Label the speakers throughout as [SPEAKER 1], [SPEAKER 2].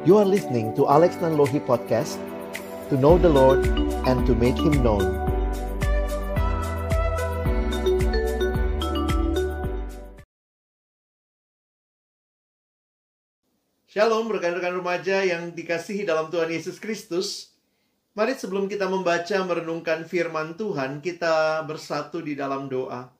[SPEAKER 1] You are listening to Alex Nanlohi Podcast To know the Lord and to make Him known
[SPEAKER 2] Shalom rekan-rekan remaja yang dikasihi dalam Tuhan Yesus Kristus. Mari sebelum kita membaca merenungkan firman Tuhan, kita bersatu di dalam doa.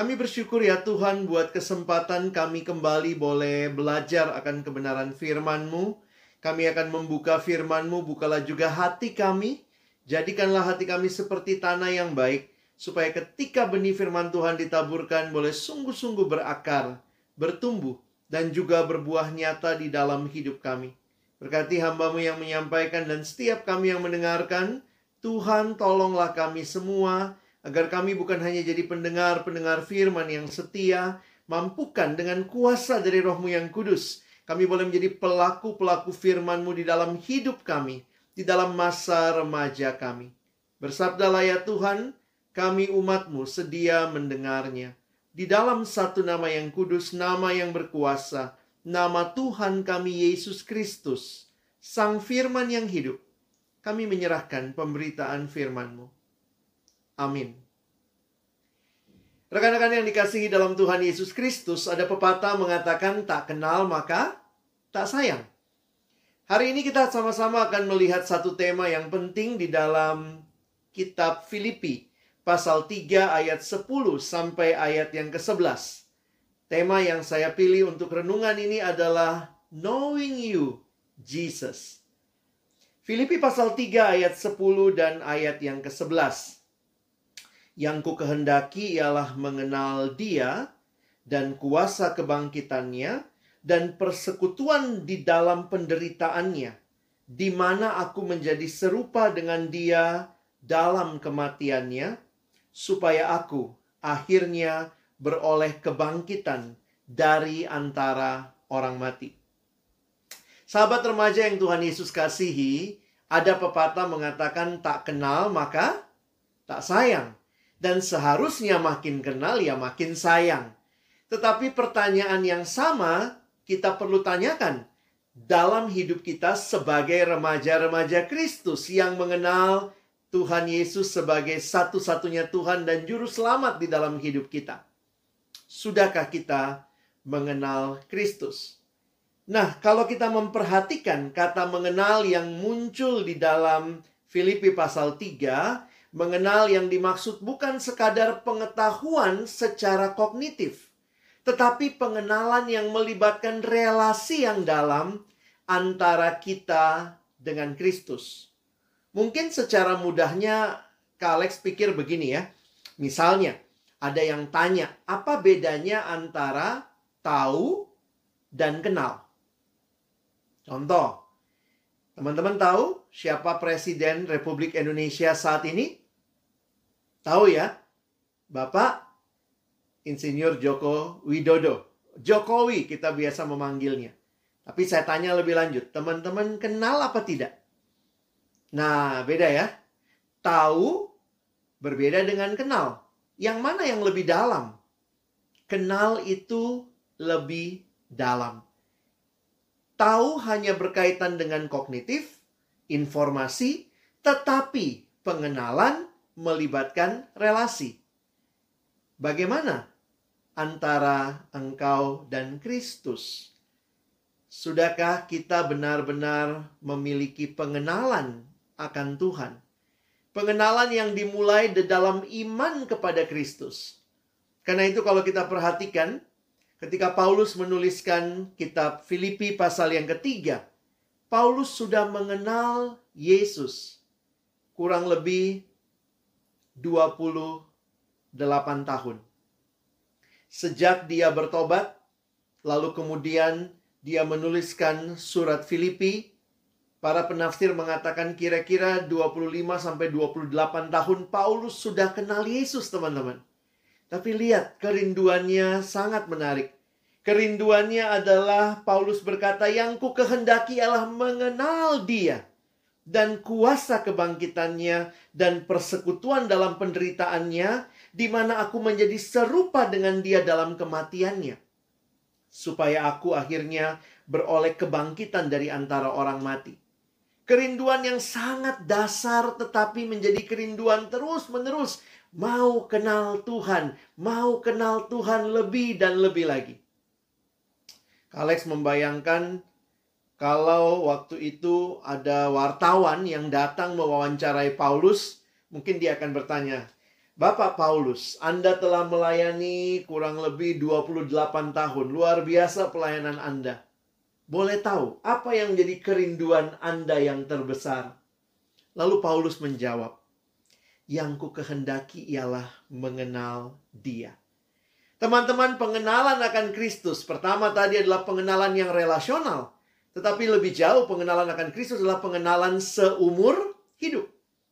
[SPEAKER 2] Kami bersyukur ya Tuhan buat kesempatan kami kembali boleh belajar akan kebenaran firman-Mu. Kami akan membuka firman-Mu, bukalah juga hati kami. Jadikanlah hati kami seperti tanah yang baik, supaya ketika benih firman Tuhan ditaburkan boleh sungguh-sungguh berakar, bertumbuh, dan juga berbuah nyata di dalam hidup kami. Berkati hambamu yang menyampaikan dan setiap kami yang mendengarkan, Tuhan tolonglah kami semua, agar kami bukan hanya jadi pendengar-pendengar firman yang setia, mampukan dengan kuasa dari rohmu yang kudus, kami boleh menjadi pelaku-pelaku firmanmu di dalam hidup kami, di dalam masa remaja kami. Bersabdalah ya Tuhan, kami umatmu sedia mendengarnya di dalam satu nama yang kudus, nama yang berkuasa, nama Tuhan kami Yesus Kristus, Sang Firman yang hidup. Kami menyerahkan pemberitaan firman-Mu. Amin. Rekan-rekan yang dikasihi dalam Tuhan Yesus Kristus, ada pepatah mengatakan tak kenal maka tak sayang. Hari ini kita sama-sama akan melihat satu tema yang penting di dalam kitab Filipi pasal 3 ayat 10 sampai ayat yang ke-11. Tema yang saya pilih untuk renungan ini adalah Knowing You, Jesus. Filipi pasal 3 ayat 10 dan ayat yang ke-11. Yang ku kehendaki ialah mengenal dia dan kuasa kebangkitannya dan persekutuan di dalam penderitaannya, di mana aku menjadi serupa dengan dia dalam kematiannya, supaya aku akhirnya beroleh kebangkitan dari antara orang mati. Sahabat remaja yang Tuhan Yesus kasihi, ada pepatah mengatakan tak kenal maka tak sayang. Dan seharusnya makin kenal ya makin sayang. Tetapi pertanyaan yang sama kita perlu tanyakan dalam hidup kita sebagai remaja-remaja Kristus yang mengenal Tuhan Yesus sebagai satu-satunya Tuhan dan Juru Selamat di dalam hidup kita. Sudahkah kita mengenal Kristus? Nah, kalau kita memperhatikan kata mengenal yang muncul di dalam Filipi pasal 3, mengenal yang dimaksud bukan sekadar pengetahuan secara kognitif, tetapi pengenalan yang melibatkan relasi yang dalam antara kita dengan Kristus. Mungkin secara mudahnya Kak pikir begini ya. Misalnya, ada yang tanya, apa bedanya antara tahu dan kenal? Contoh, teman-teman tahu siapa Presiden Republik Indonesia saat ini? Tahu ya? Bapak Insinyur Joko Widodo. Jokowi kita biasa memanggilnya. Tapi saya tanya lebih lanjut, teman-teman kenal apa tidak? Nah, beda ya. Tahu berbeda dengan kenal. Yang mana yang lebih dalam? Kenal itu lebih dalam. Tahu hanya berkaitan dengan kognitif, informasi, tetapi pengenalan melibatkan relasi. Bagaimana antara engkau dan Kristus? Sudahkah kita benar-benar memiliki pengenalan akan Tuhan. Pengenalan yang dimulai di dalam iman kepada Kristus. Karena itu kalau kita perhatikan, ketika Paulus menuliskan kitab Filipi pasal yang ketiga, Paulus sudah mengenal Yesus kurang lebih 28 tahun. Sejak dia bertobat, lalu kemudian dia menuliskan surat Filipi Para penafsir mengatakan kira-kira 25 sampai 28 tahun Paulus sudah kenal Yesus, teman-teman. Tapi lihat, kerinduannya sangat menarik. Kerinduannya adalah Paulus berkata, "Yang ku kehendaki adalah mengenal Dia dan kuasa kebangkitannya dan persekutuan dalam penderitaannya, di mana aku menjadi serupa dengan Dia dalam kematiannya." supaya aku akhirnya beroleh kebangkitan dari antara orang mati. Kerinduan yang sangat dasar tetapi menjadi kerinduan terus-menerus. Mau kenal Tuhan, mau kenal Tuhan lebih dan lebih lagi. Alex membayangkan kalau waktu itu ada wartawan yang datang mewawancarai Paulus, mungkin dia akan bertanya, Bapak Paulus, Anda telah melayani kurang lebih 28 tahun. Luar biasa pelayanan Anda. Boleh tahu apa yang menjadi kerinduan Anda yang terbesar? Lalu Paulus menjawab, Yang ku kehendaki ialah mengenal dia. Teman-teman, pengenalan akan Kristus pertama tadi adalah pengenalan yang relasional, tetapi lebih jauh pengenalan akan Kristus adalah pengenalan seumur hidup.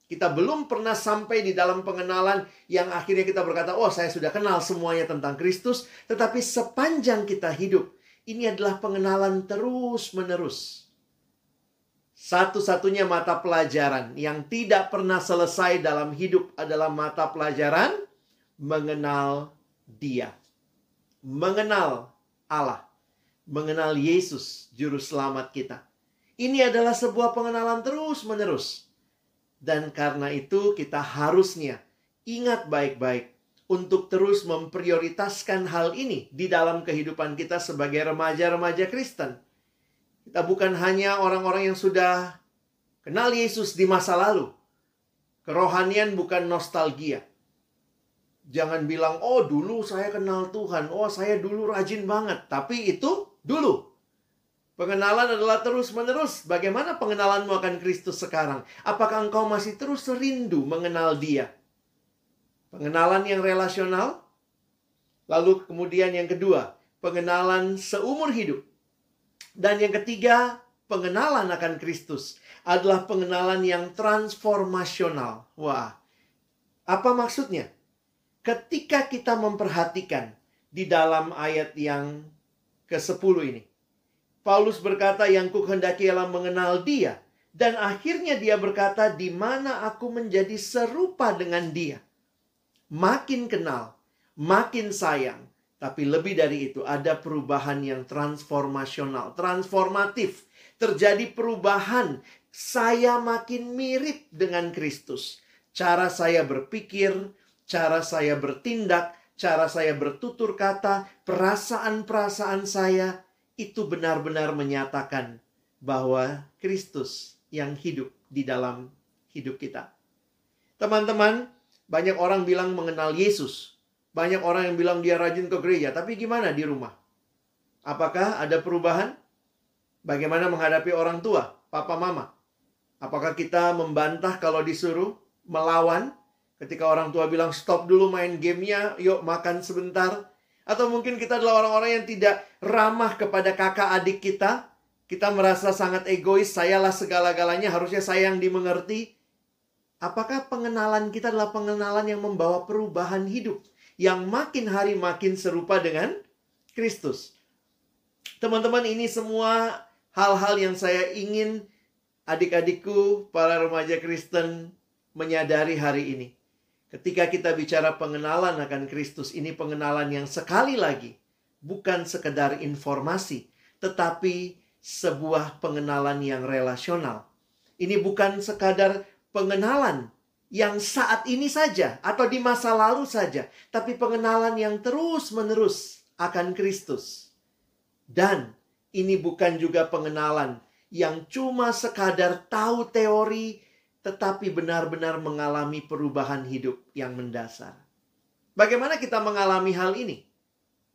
[SPEAKER 2] Kita belum pernah sampai di dalam pengenalan yang akhirnya kita berkata, "Oh, saya sudah kenal semuanya tentang Kristus." Tetapi sepanjang kita hidup, ini adalah pengenalan terus-menerus. Satu-satunya mata pelajaran yang tidak pernah selesai dalam hidup adalah mata pelajaran mengenal dia. Mengenal Allah. Mengenal Yesus, Juru Selamat kita. Ini adalah sebuah pengenalan terus-menerus. Dan karena itu kita harusnya ingat baik-baik untuk terus memprioritaskan hal ini di dalam kehidupan kita sebagai remaja-remaja Kristen. Kita bukan hanya orang-orang yang sudah kenal Yesus di masa lalu. Kerohanian bukan nostalgia. Jangan bilang, oh dulu saya kenal Tuhan, oh saya dulu rajin banget. Tapi itu dulu. Pengenalan adalah terus-menerus. Bagaimana pengenalanmu akan Kristus sekarang? Apakah engkau masih terus rindu mengenal dia? Pengenalan yang relasional. Lalu kemudian yang kedua, pengenalan seumur hidup. Dan yang ketiga, pengenalan akan Kristus adalah pengenalan yang transformasional. Wah, apa maksudnya? ketika kita memperhatikan di dalam ayat yang ke-10 ini. Paulus berkata, yang ku kehendaki ialah mengenal dia. Dan akhirnya dia berkata, di mana aku menjadi serupa dengan dia. Makin kenal, makin sayang. Tapi lebih dari itu, ada perubahan yang transformasional, transformatif. Terjadi perubahan, saya makin mirip dengan Kristus. Cara saya berpikir, cara saya bertindak, cara saya bertutur kata, perasaan-perasaan saya itu benar-benar menyatakan bahwa Kristus yang hidup di dalam hidup kita. Teman-teman, banyak orang bilang mengenal Yesus. Banyak orang yang bilang dia rajin ke gereja, tapi gimana di rumah? Apakah ada perubahan? Bagaimana menghadapi orang tua, papa mama? Apakah kita membantah kalau disuruh melawan Ketika orang tua bilang stop dulu main gamenya, yuk makan sebentar. Atau mungkin kita adalah orang-orang yang tidak ramah kepada kakak adik kita. Kita merasa sangat egois, sayalah segala-galanya, harusnya saya yang dimengerti. Apakah pengenalan kita adalah pengenalan yang membawa perubahan hidup? Yang makin hari makin serupa dengan Kristus. Teman-teman, ini semua hal-hal yang saya ingin adik-adikku, para remaja Kristen menyadari hari ini. Ketika kita bicara pengenalan akan Kristus, ini pengenalan yang sekali lagi bukan sekedar informasi, tetapi sebuah pengenalan yang relasional. Ini bukan sekadar pengenalan yang saat ini saja atau di masa lalu saja, tapi pengenalan yang terus-menerus akan Kristus. Dan ini bukan juga pengenalan yang cuma sekadar tahu teori tetapi benar-benar mengalami perubahan hidup yang mendasar. Bagaimana kita mengalami hal ini?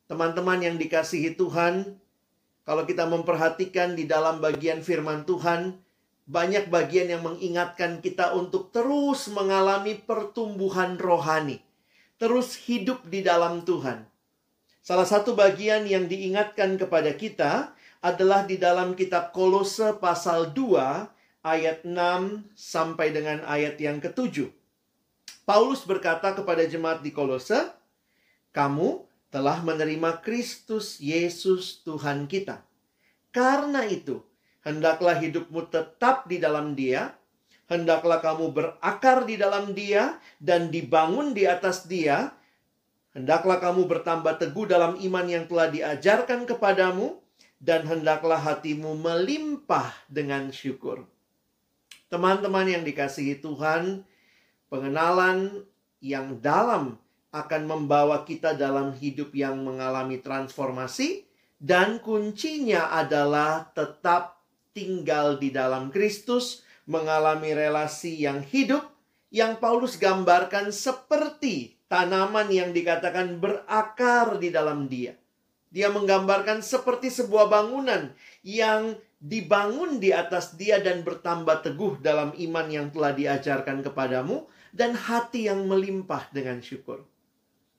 [SPEAKER 2] Teman-teman yang dikasihi Tuhan, kalau kita memperhatikan di dalam bagian firman Tuhan, banyak bagian yang mengingatkan kita untuk terus mengalami pertumbuhan rohani, terus hidup di dalam Tuhan. Salah satu bagian yang diingatkan kepada kita adalah di dalam kitab Kolose pasal 2 ayat 6 sampai dengan ayat yang ketujuh. Paulus berkata kepada jemaat di Kolose, "Kamu telah menerima Kristus Yesus Tuhan kita. Karena itu, hendaklah hidupmu tetap di dalam Dia, hendaklah kamu berakar di dalam Dia dan dibangun di atas Dia, Hendaklah kamu bertambah teguh dalam iman yang telah diajarkan kepadamu, dan hendaklah hatimu melimpah dengan syukur. Teman-teman yang dikasihi Tuhan, pengenalan yang dalam akan membawa kita dalam hidup yang mengalami transformasi, dan kuncinya adalah tetap tinggal di dalam Kristus, mengalami relasi yang hidup, yang Paulus gambarkan seperti tanaman yang dikatakan berakar di dalam dia. Dia menggambarkan seperti sebuah bangunan yang dibangun di atas dia dan bertambah teguh dalam iman yang telah diajarkan kepadamu dan hati yang melimpah dengan syukur.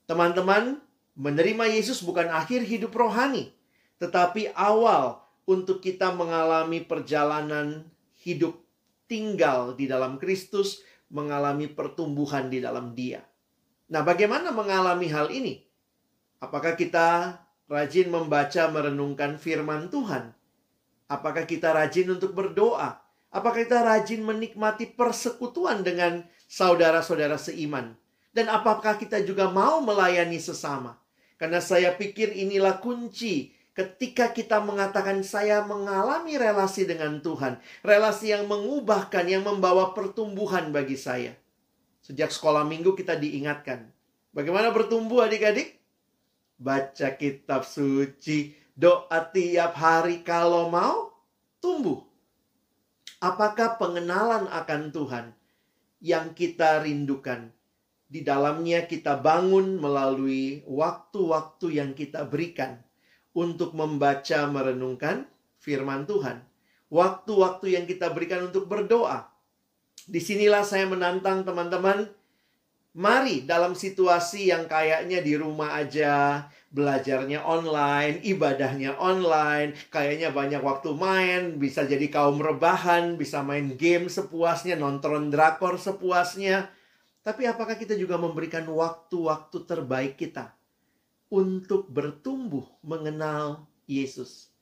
[SPEAKER 2] Teman-teman, menerima Yesus bukan akhir hidup rohani, tetapi awal untuk kita mengalami perjalanan hidup tinggal di dalam Kristus, mengalami pertumbuhan di dalam Dia. Nah, bagaimana mengalami hal ini? Apakah kita rajin membaca merenungkan firman Tuhan? Apakah kita rajin untuk berdoa? Apakah kita rajin menikmati persekutuan dengan saudara-saudara seiman? Dan apakah kita juga mau melayani sesama? Karena saya pikir inilah kunci ketika kita mengatakan saya mengalami relasi dengan Tuhan, relasi yang mengubahkan, yang membawa pertumbuhan bagi saya. Sejak sekolah minggu kita diingatkan. Bagaimana bertumbuh adik-adik? Baca kitab suci, doa tiap hari kalau mau tumbuh. Apakah pengenalan akan Tuhan yang kita rindukan? Di dalamnya kita bangun melalui waktu-waktu yang kita berikan untuk membaca merenungkan firman Tuhan. Waktu-waktu yang kita berikan untuk berdoa Di sinilah saya menantang teman-teman. Mari dalam situasi yang kayaknya di rumah aja, belajarnya online, ibadahnya online, kayaknya banyak waktu main, bisa jadi kaum rebahan, bisa main game sepuasnya, nonton drakor sepuasnya. Tapi apakah kita juga memberikan waktu-waktu terbaik kita untuk bertumbuh mengenal Yesus?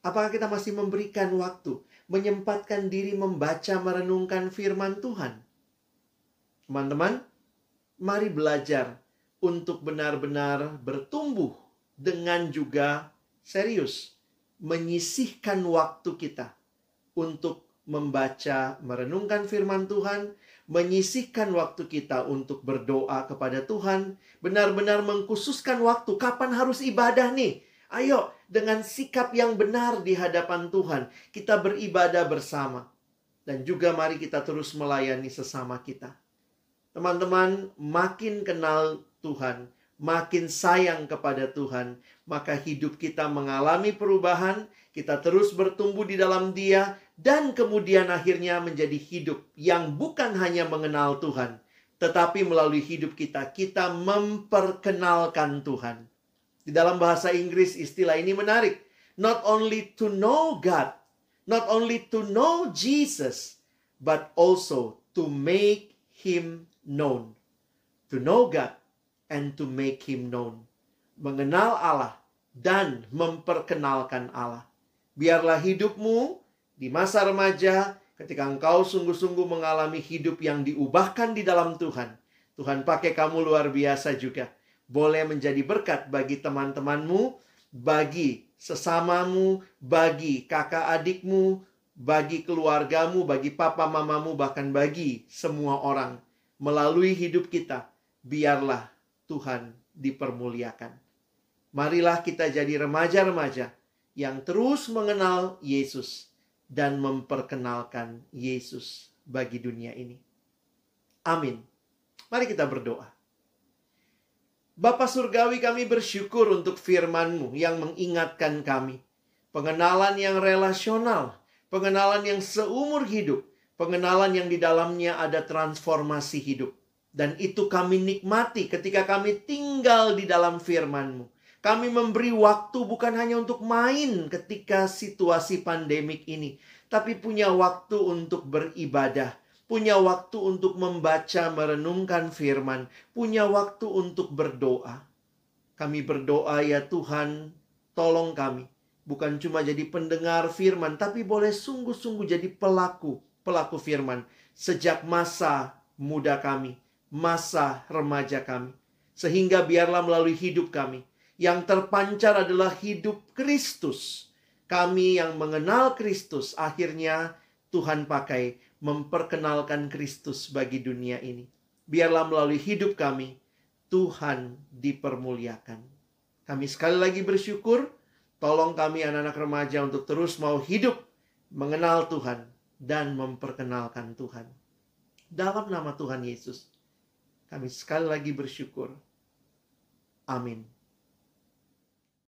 [SPEAKER 2] Apakah kita masih memberikan waktu menyempatkan diri membaca merenungkan firman Tuhan. Teman-teman, mari belajar untuk benar-benar bertumbuh dengan juga serius menyisihkan waktu kita untuk membaca, merenungkan firman Tuhan, menyisihkan waktu kita untuk berdoa kepada Tuhan, benar-benar mengkhususkan waktu kapan harus ibadah nih. Ayo, dengan sikap yang benar di hadapan Tuhan, kita beribadah bersama. Dan juga mari kita terus melayani sesama kita. Teman-teman, makin kenal Tuhan, makin sayang kepada Tuhan, maka hidup kita mengalami perubahan, kita terus bertumbuh di dalam Dia, dan kemudian akhirnya menjadi hidup yang bukan hanya mengenal Tuhan, tetapi melalui hidup kita, kita memperkenalkan Tuhan. Di dalam bahasa Inggris istilah ini menarik. Not only to know God, not only to know Jesus, but also to make him known. To know God and to make him known. Mengenal Allah dan memperkenalkan Allah. Biarlah hidupmu di masa remaja ketika engkau sungguh-sungguh mengalami hidup yang diubahkan di dalam Tuhan. Tuhan pakai kamu luar biasa juga boleh menjadi berkat bagi teman-temanmu, bagi sesamamu, bagi kakak adikmu, bagi keluargamu, bagi papa mamamu, bahkan bagi semua orang. Melalui hidup kita, biarlah Tuhan dipermuliakan. Marilah kita jadi remaja-remaja yang terus mengenal Yesus dan memperkenalkan Yesus bagi dunia ini. Amin. Mari kita berdoa. Bapa Surgawi kami bersyukur untuk firman-Mu yang mengingatkan kami. Pengenalan yang relasional, pengenalan yang seumur hidup, pengenalan yang di dalamnya ada transformasi hidup. Dan itu kami nikmati ketika kami tinggal di dalam firman-Mu. Kami memberi waktu bukan hanya untuk main ketika situasi pandemik ini, tapi punya waktu untuk beribadah, punya waktu untuk membaca, merenungkan firman, punya waktu untuk berdoa. Kami berdoa ya Tuhan, tolong kami. Bukan cuma jadi pendengar firman, tapi boleh sungguh-sungguh jadi pelaku, pelaku firman. Sejak masa muda kami, masa remaja kami. Sehingga biarlah melalui hidup kami yang terpancar adalah hidup Kristus. Kami yang mengenal Kristus akhirnya Tuhan pakai memperkenalkan Kristus bagi dunia ini. Biarlah melalui hidup kami Tuhan dipermuliakan. Kami sekali lagi bersyukur, tolong kami anak-anak remaja untuk terus mau hidup mengenal Tuhan dan memperkenalkan Tuhan. Dalam nama Tuhan Yesus, kami sekali lagi bersyukur. Amin.